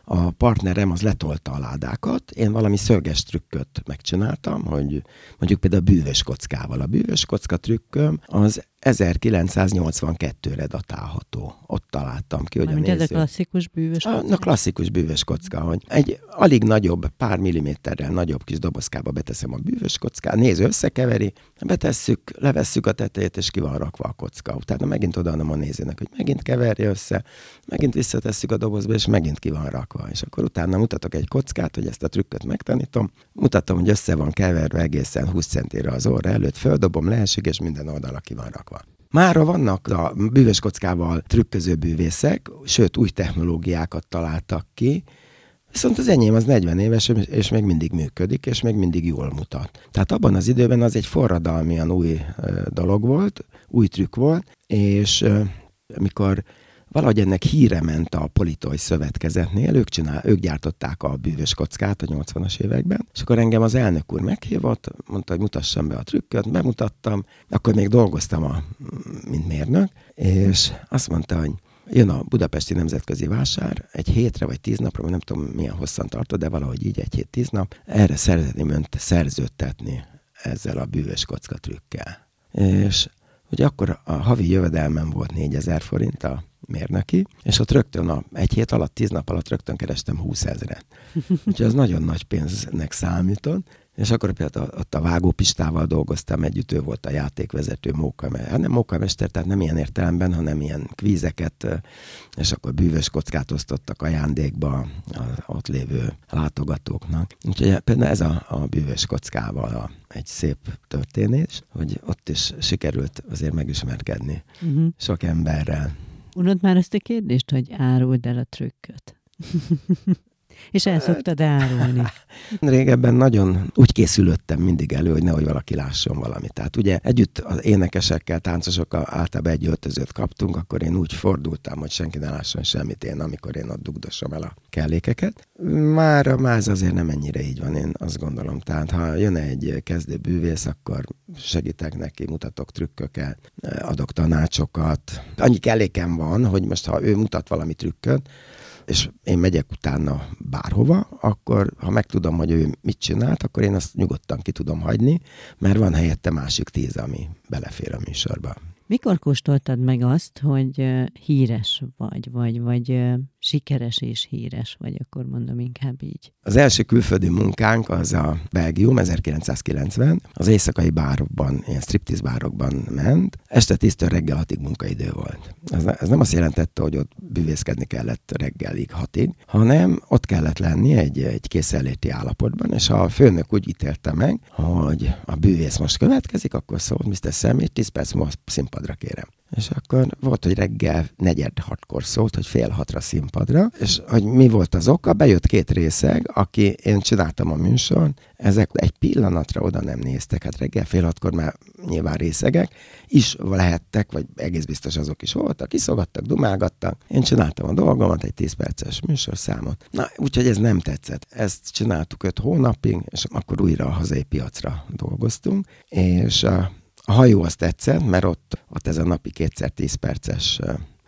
a partnerem az letolta a ládákat, én valami szöges trükköt megcsináltam, hogy mondjuk például a bűvös kockával. A bűvös kocka trükköm az 1982-re datálható. Ott találtam ki, hogy Mármint a néző... ez a klasszikus bűvös kocka? A, klasszikus bűvös kocka, hogy egy alig nagyobb, pár milliméterrel nagyobb kis dobozkába beteszem a bűvös kockát, néző összekeveri, betesszük, levesszük a tetejét, és ki van rakva a kocka. Utána megint odaadom a nézőnek, hogy megint keverje össze, megint visszatesszük a dobozba, és megint ki van rakva. És akkor utána mutatok egy kockát, hogy ezt a trükköt megtanítom, mutatom, hogy össze van keverve egészen 20 centire az óra előtt, földobom, leesik, és minden oldala ki van rakva. Mára vannak a bűvös kockával trükköző bűvészek, sőt új technológiákat találtak ki, Viszont az enyém az 40 éves, és még mindig működik, és még mindig jól mutat. Tehát abban az időben az egy forradalmian új dolog volt, új trükk volt, és amikor valahogy ennek híre ment a Politoy szövetkezetnél, ők, csinál, ők gyártották a bűvös kockát a 80-as években, és akkor engem az elnök úr meghívott, mondta, hogy mutassam be a trükköt, bemutattam, akkor még dolgoztam, a, mint mérnök, és azt mondta, hogy jön a Budapesti Nemzetközi Vásár, egy hétre vagy tíz napra, nem tudom milyen hosszan tartott, de valahogy így egy hét, tíz nap, erre szeretném önt szerződtetni ezzel a bűvös kocka trükkel. És ugye akkor a havi jövedelmem volt 4000 forint a mérnöki, és ott rögtön a, egy hét alatt, tíz nap alatt rögtön kerestem 20 ezeret. Úgyhogy az nagyon nagy pénznek számított, és akkor például ott a vágópistával dolgoztam együtt, ő volt a játékvezető mókamester. Hát nem mókamester, tehát nem ilyen értelemben, hanem ilyen kvízeket, és akkor bűvös kockát osztottak ajándékba az ott lévő látogatóknak. Úgyhogy például ez a, a bűvös kockával a, egy szép történés, hogy ott is sikerült azért megismerkedni uh-huh. sok emberrel. Unod már ezt a kérdést, hogy áruld el a trükköt? (laughs) És el szoktad árulni. (laughs) Régebben nagyon úgy készülöttem mindig elő, hogy nehogy valaki lásson valamit. Tehát ugye együtt az énekesekkel, táncosokkal általában egy öltözőt kaptunk, akkor én úgy fordultam, hogy senki ne lásson semmit én, amikor én ott dugdosom el a kellékeket. Már a máz azért nem ennyire így van, én azt gondolom. Tehát ha jön egy kezdő bűvész, akkor segítek neki, mutatok trükköket, adok tanácsokat. Annyi kellékem van, hogy most ha ő mutat valami trükköt, és én megyek utána bárhova, akkor ha megtudom, hogy ő mit csinált, akkor én azt nyugodtan ki tudom hagyni, mert van helyette másik tíz, ami belefér a műsorba. Mikor kóstoltad meg azt, hogy híres vagy, vagy, vagy sikeres és híres, vagy akkor mondom inkább így. Az első külföldi munkánk az a Belgium 1990, az éjszakai bárokban, ilyen striptease bárokban ment. Este 10 reggel hatig munkaidő volt. Ez, ez nem azt jelentette, hogy ott bűvészkedni kellett reggelig hatig, hanem ott kellett lenni egy, egy készenléti állapotban, és a főnök úgy ítélte meg, hogy a bűvész most következik, akkor szólt Mr. Sammy, 10 perc most színpadra kérem. És akkor volt, hogy reggel negyed hatkor szólt, hogy fél hatra színpadra, és hogy mi volt az oka, bejött két részeg, aki én csináltam a műsor, ezek egy pillanatra oda nem néztek, hát reggel fél hatkor már nyilván részegek, is lehettek, vagy egész biztos azok is voltak, kiszogattak, dumálgattak. Én csináltam a dolgomat, egy 10 perces műsorszámot. Na, úgyhogy ez nem tetszett. Ezt csináltuk öt hónapig, és akkor újra a hazai piacra dolgoztunk, és a, hajó azt tetszett, mert ott, ott ez a napi kétszer 10 perces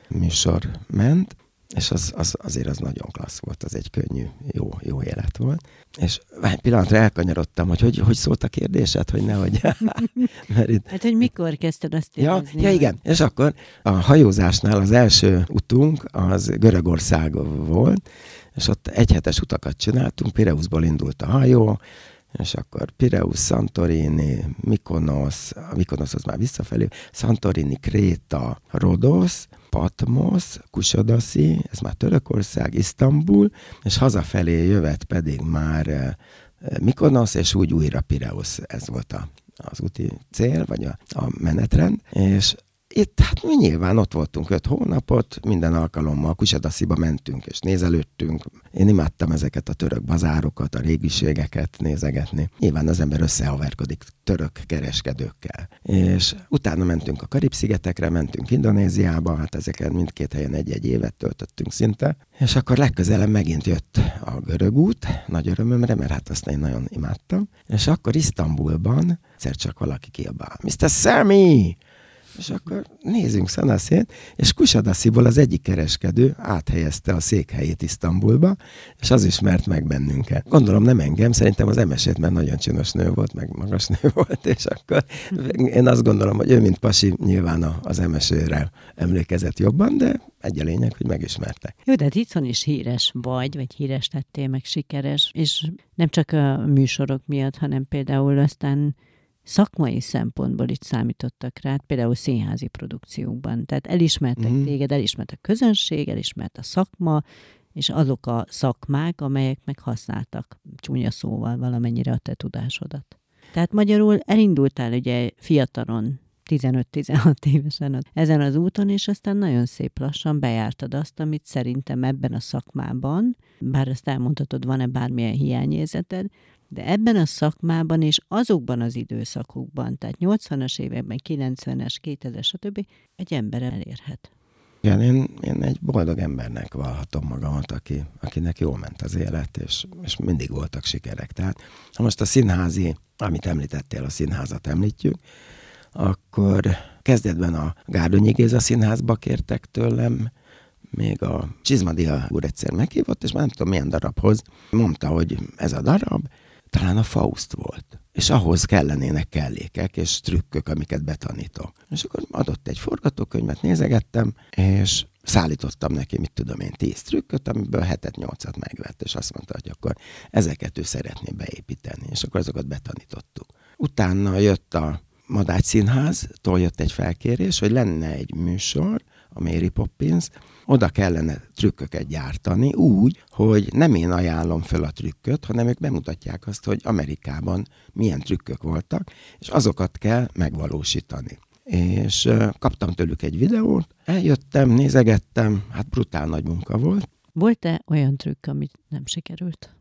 műsor ment, és az, az, azért az nagyon klassz volt, az egy könnyű, jó, jó élet volt. És egy pillanatra elkanyarodtam, hogy hogy, hogy szólt a kérdésed, hogy nehogy... (laughs) Mert itt... Hát, hogy mikor kezdted azt ja, ja, igen. És akkor a hajózásnál az első utunk az Görögország volt, és ott egyhetes utakat csináltunk, Pireuszból indult a hajó, és akkor Pireus, Santorini, Mykonos, a Mykonos az már visszafelé, Santorini, Kréta, Rodos, Patmos, Kusadasi, ez már Törökország, Isztambul, és hazafelé jövet pedig már eh, Mykonos, és úgy újra Pireus, ez volt a, az úti cél, vagy a, a menetrend, és itt hát mi nyilván ott voltunk öt hónapot, minden alkalommal Kusadasziba mentünk és nézelődtünk. Én imádtam ezeket a török bazárokat, a régiségeket nézegetni. Nyilván az ember összehaverkodik török kereskedőkkel. És utána mentünk a Karib-szigetekre, mentünk Indonéziába, hát ezeken mindkét helyen egy-egy évet töltöttünk szinte. És akkor legközelebb megint jött a görög út, nagy örömömre, mert hát azt én nagyon imádtam. És akkor Isztambulban egyszer csak valaki kiabál, Mr. Sammy! És akkor nézzünk Szanaszét, és Kusadasziból az egyik kereskedő áthelyezte a székhelyét Isztambulba, és az ismert meg bennünket. Gondolom nem engem, szerintem az MSZ-t, mert nagyon csinos nő volt, meg magas (laughs) nő volt, és akkor én azt gondolom, hogy ő, mint pasi, nyilván az MSZ-re emlékezett jobban, de egy a lényeg, hogy megismertek. Jó, de itthon is híres vagy, vagy híres lettél, meg sikeres, és nem csak a műsorok miatt, hanem például aztán szakmai szempontból itt számítottak rá, például színházi produkciókban. Tehát elismertek mm. téged, elismert a közönség, elismert a szakma, és azok a szakmák, amelyek meg használtak csúnya szóval valamennyire a te tudásodat. Tehát magyarul elindultál ugye fiatalon, 15-16 évesen ezen az úton, és aztán nagyon szép lassan bejártad azt, amit szerintem ebben a szakmában, bár ezt elmondhatod, van-e bármilyen hiányérzeted, de ebben a szakmában és azokban az időszakokban, tehát 80-as években, 90-es, 2000 stb. egy ember elérhet. Igen, én, én egy boldog embernek valhatom magamat, aki, akinek jól ment az élet, és, és mindig voltak sikerek. Tehát ha most a színházi, amit említettél, a színházat említjük, akkor kezdetben a Gárdonyi Géza színházba kértek tőlem, még a Csizmadia úr egyszer meghívott, és már nem tudom milyen darabhoz, mondta, hogy ez a darab, talán a Faust volt. És ahhoz kellenének kellékek és trükkök, amiket betanítok. És akkor adott egy forgatókönyvet, nézegettem, és szállítottam neki, mit tudom én, tíz trükköt, amiből hetet, nyolcat megvett, és azt mondta, hogy akkor ezeket ő szeretné beépíteni, és akkor azokat betanítottuk. Utána jött a Madács Színháztól jött egy felkérés, hogy lenne egy műsor, a Mary Poppins, oda kellene trükköket gyártani úgy, hogy nem én ajánlom fel a trükköt, hanem ők bemutatják azt, hogy Amerikában milyen trükkök voltak, és azokat kell megvalósítani. És kaptam tőlük egy videót, eljöttem, nézegettem, hát brutál nagy munka volt. Volt-e olyan trükk, amit nem sikerült?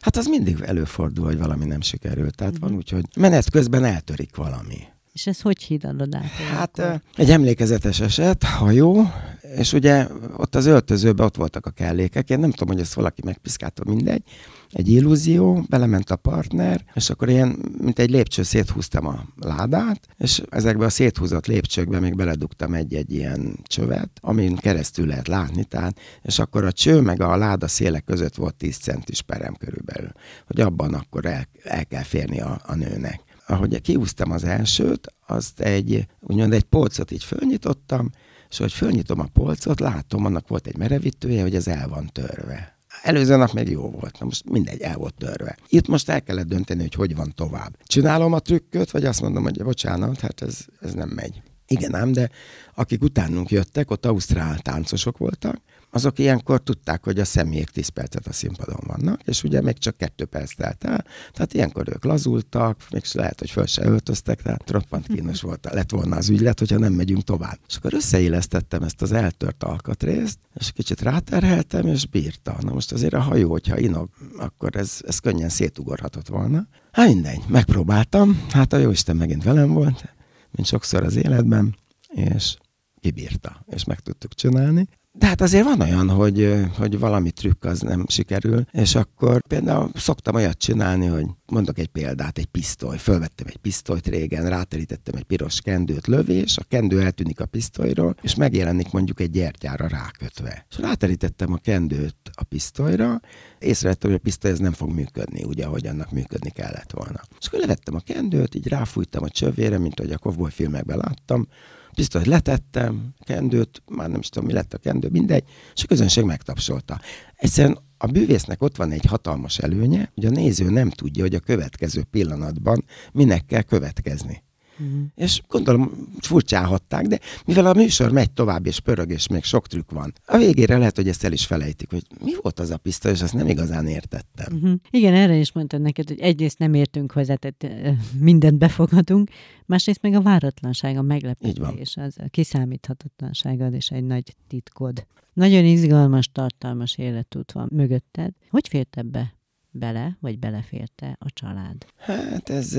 hát az mindig előfordul, hogy valami nem sikerült. Tehát mm-hmm. van úgy, hogy menet közben eltörik valami. És ez hogy hídalod át? Hát akkor? egy emlékezetes eset, hajó, és ugye ott az öltözőben ott voltak a kellékek, én nem tudom, hogy ezt valaki megpiszkálta, mindegy. Egy illúzió, belement a partner, és akkor ilyen, mint egy lépcső széthúztam a ládát, és ezekbe a széthúzott lépcsőkbe még beledugtam egy-egy ilyen csövet, amin keresztül lehet látni, tehát, és akkor a cső meg a láda szélek között volt 10 centis perem körülbelül, hogy abban akkor el, el kell férni a, a nőnek ahogy kiúztam az elsőt, azt egy, úgymond egy polcot így fölnyitottam, És hogy fölnyitom a polcot, látom, annak volt egy merevítője, hogy ez el van törve. Előző nap még jó volt, na most mindegy, el volt törve. Itt most el kellett dönteni, hogy hogy van tovább. Csinálom a trükköt, vagy azt mondom, hogy bocsánat, hát ez, ez nem megy. Igen ám, de akik utánunk jöttek, ott ausztrál táncosok voltak, azok ilyenkor tudták, hogy a személyek 10 percet a színpadon vannak, és ugye még csak kettő perc telt el, tehát ilyenkor ők lazultak, még lehet, hogy föl se öltöztek, tehát roppant kínos (laughs) volt, lett volna az ügylet, hogyha nem megyünk tovább. És akkor összeélesztettem ezt az eltört alkatrészt, és kicsit ráterheltem, és bírta. Na most azért a hajó, hogyha inog, akkor ez, ez könnyen szétugorhatott volna. Hát mindegy, megpróbáltam, hát a jóisten megint velem volt, mint sokszor az életben, és kibírta, és meg tudtuk csinálni. De hát azért van olyan, hogy, hogy valami trükk az nem sikerül, és akkor például szoktam olyat csinálni, hogy mondok egy példát, egy pisztoly. Fölvettem egy pisztolyt régen, ráterítettem egy piros kendőt, lövés, a kendő eltűnik a pisztolyról, és megjelenik mondjuk egy gyertyára rákötve. És ráterítettem a kendőt a pisztolyra, észrevettem, hogy a pisztoly ez nem fog működni, ugye, ahogy annak működni kellett volna. És akkor levettem a kendőt, így ráfújtam a csövére, mint ahogy a kovboly filmekben láttam, pisztolyt letettem, kendőt, már nem is tudom, mi lett a kendő, mindegy, és a közönség megtapsolta. Egyszerűen a bűvésznek ott van egy hatalmas előnye, hogy a néző nem tudja, hogy a következő pillanatban minek kell következni. Uh-huh. És gondolom furcsálhatták, de mivel a műsor megy tovább, és pörög, és még sok trükk van, a végére lehet, hogy ezt el is felejtik, hogy mi volt az a pisztoly, és azt nem igazán értettem. Uh-huh. Igen, erre is mondtad neked, hogy egyrészt nem értünk hozzá, tehát mindent befogadunk, másrészt meg a váratlanság, a meglepetés, az a kiszámíthatatlanságod és egy nagy titkod. Nagyon izgalmas, tartalmas életút van mögötted. Hogy fért ebbe bele, vagy beleférte a család? Hát ez,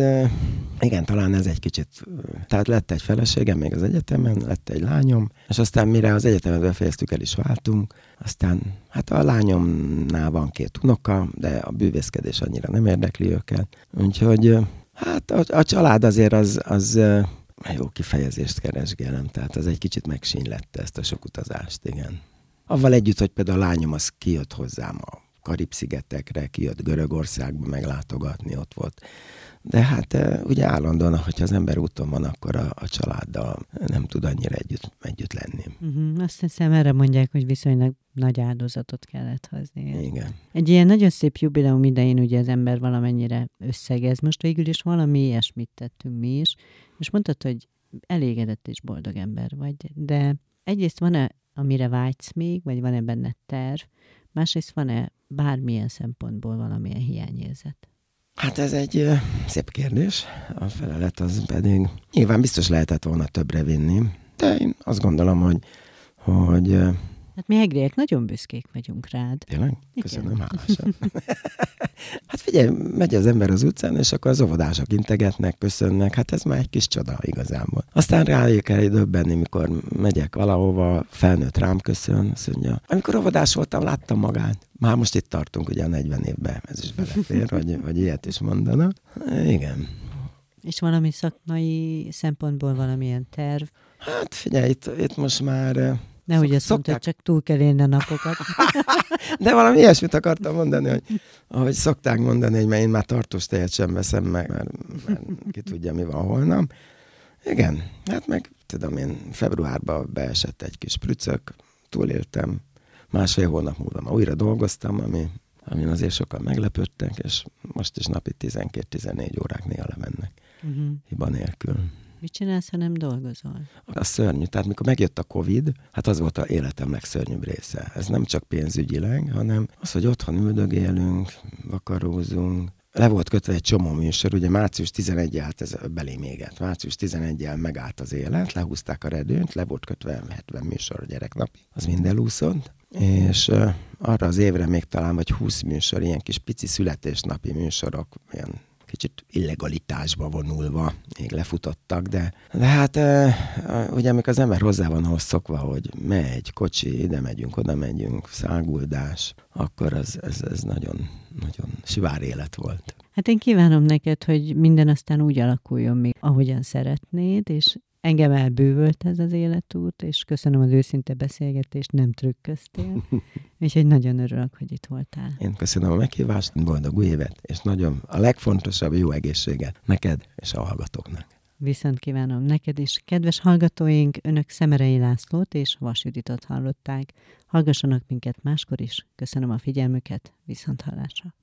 igen, talán ez egy kicsit, tehát lett egy feleségem még az egyetemen, lett egy lányom, és aztán mire az egyetemet befejeztük, el is váltunk, aztán hát a lányomnál van két unoka, de a bűvészkedés annyira nem érdekli őket, úgyhogy hát a, a család azért az, az jó kifejezést keresgélem, tehát az egy kicsit megsínlette ezt a sok utazást, igen. Avval együtt, hogy például a lányom az kijött hozzám a Karib-szigetekre, kijött Görögországba meglátogatni, ott volt. De hát eh, ugye állandóan, hogyha az ember úton van, akkor a, a családdal nem tud annyira együtt, együtt lenni. Uh-huh. Azt hiszem, erre mondják, hogy viszonylag nagy áldozatot kellett hozni. Igen. Egy ilyen nagyon szép jubileum idején ugye az ember valamennyire összegez. Most végül is valami ilyesmit tettünk mi is, és mondtad, hogy elégedett és boldog ember vagy, de egyrészt van-e, amire vágysz még, vagy van-e benne terv, másrészt van-e bármilyen szempontból valamilyen hiányérzet? Hát ez egy szép kérdés. A felelet az pedig nyilván biztos lehetett volna többre vinni, de én azt gondolom, hogy, hogy Hát mi egriek nagyon büszkék vagyunk rád. Tényleg? Köszönöm, hálásan. (laughs) hát figyelj, megy az ember az utcán, és akkor az óvodások integetnek, köszönnek, hát ez már egy kis csoda igazából. Aztán rájuk kell döbbenni, mikor megyek valahova, felnőtt rám köszön, azt mondja, amikor óvodás voltam, láttam magát. Már most itt tartunk ugye a 40 évben, ez is belefér, vagy, vagy ilyet is mondana. Igen. És valami szakmai szempontból valamilyen terv? Hát figyelj, itt, itt most már Nehogy azt szokták... mondta, csak túl kell élni a napokat. (laughs) De valami ilyesmit akartam mondani, hogy ahogy szokták mondani, hogy mert én már tartós tejet sem veszem meg, mert, mert ki tudja, mi van holnap. Igen, hát meg tudom én, februárban beesett egy kis prücök, túléltem, másfél hónap múlva már újra dolgoztam, ami, amin azért sokan meglepődtek, és most is napi 12-14 órák néha lemennek, uh-huh. hiba nélkül. Mit csinálsz, ha nem dolgozol? A szörnyű. Tehát mikor megjött a Covid, hát az volt a életem legszörnyűbb része. Ez nem csak pénzügyileg, hanem az, hogy otthon üldögélünk, vakarózunk, le volt kötve egy csomó műsor, ugye március 11 hát ez belém éget. Március 11-jel megállt az élet, lehúzták a redőnt, le volt kötve 70 műsor a gyereknapi, az mind elúszott, és arra az évre még talán vagy 20 műsor, ilyen kis pici születésnapi műsorok, ilyen kicsit illegalitásba vonulva még lefutottak, de, de hát ugye amikor az ember hozzá van ahhoz szokva, hogy megy, kocsi, ide megyünk, oda megyünk, száguldás, akkor az, ez, ez nagyon, nagyon sivár élet volt. Hát én kívánom neked, hogy minden aztán úgy alakuljon még, ahogyan szeretnéd, és Engem elbűvölt ez az életút, és köszönöm az őszinte beszélgetést, nem trükköztél. (laughs) Úgyhogy nagyon örülök, hogy itt voltál. Én köszönöm a meghívást, boldog új évet, és nagyon a legfontosabb jó egészséget neked és a hallgatóknak. Viszont kívánom neked is. Kedves hallgatóink, önök Szemerei Lászlót és Vas Juditot hallották. Hallgassanak minket máskor is. Köszönöm a figyelmüket, viszont hallásra.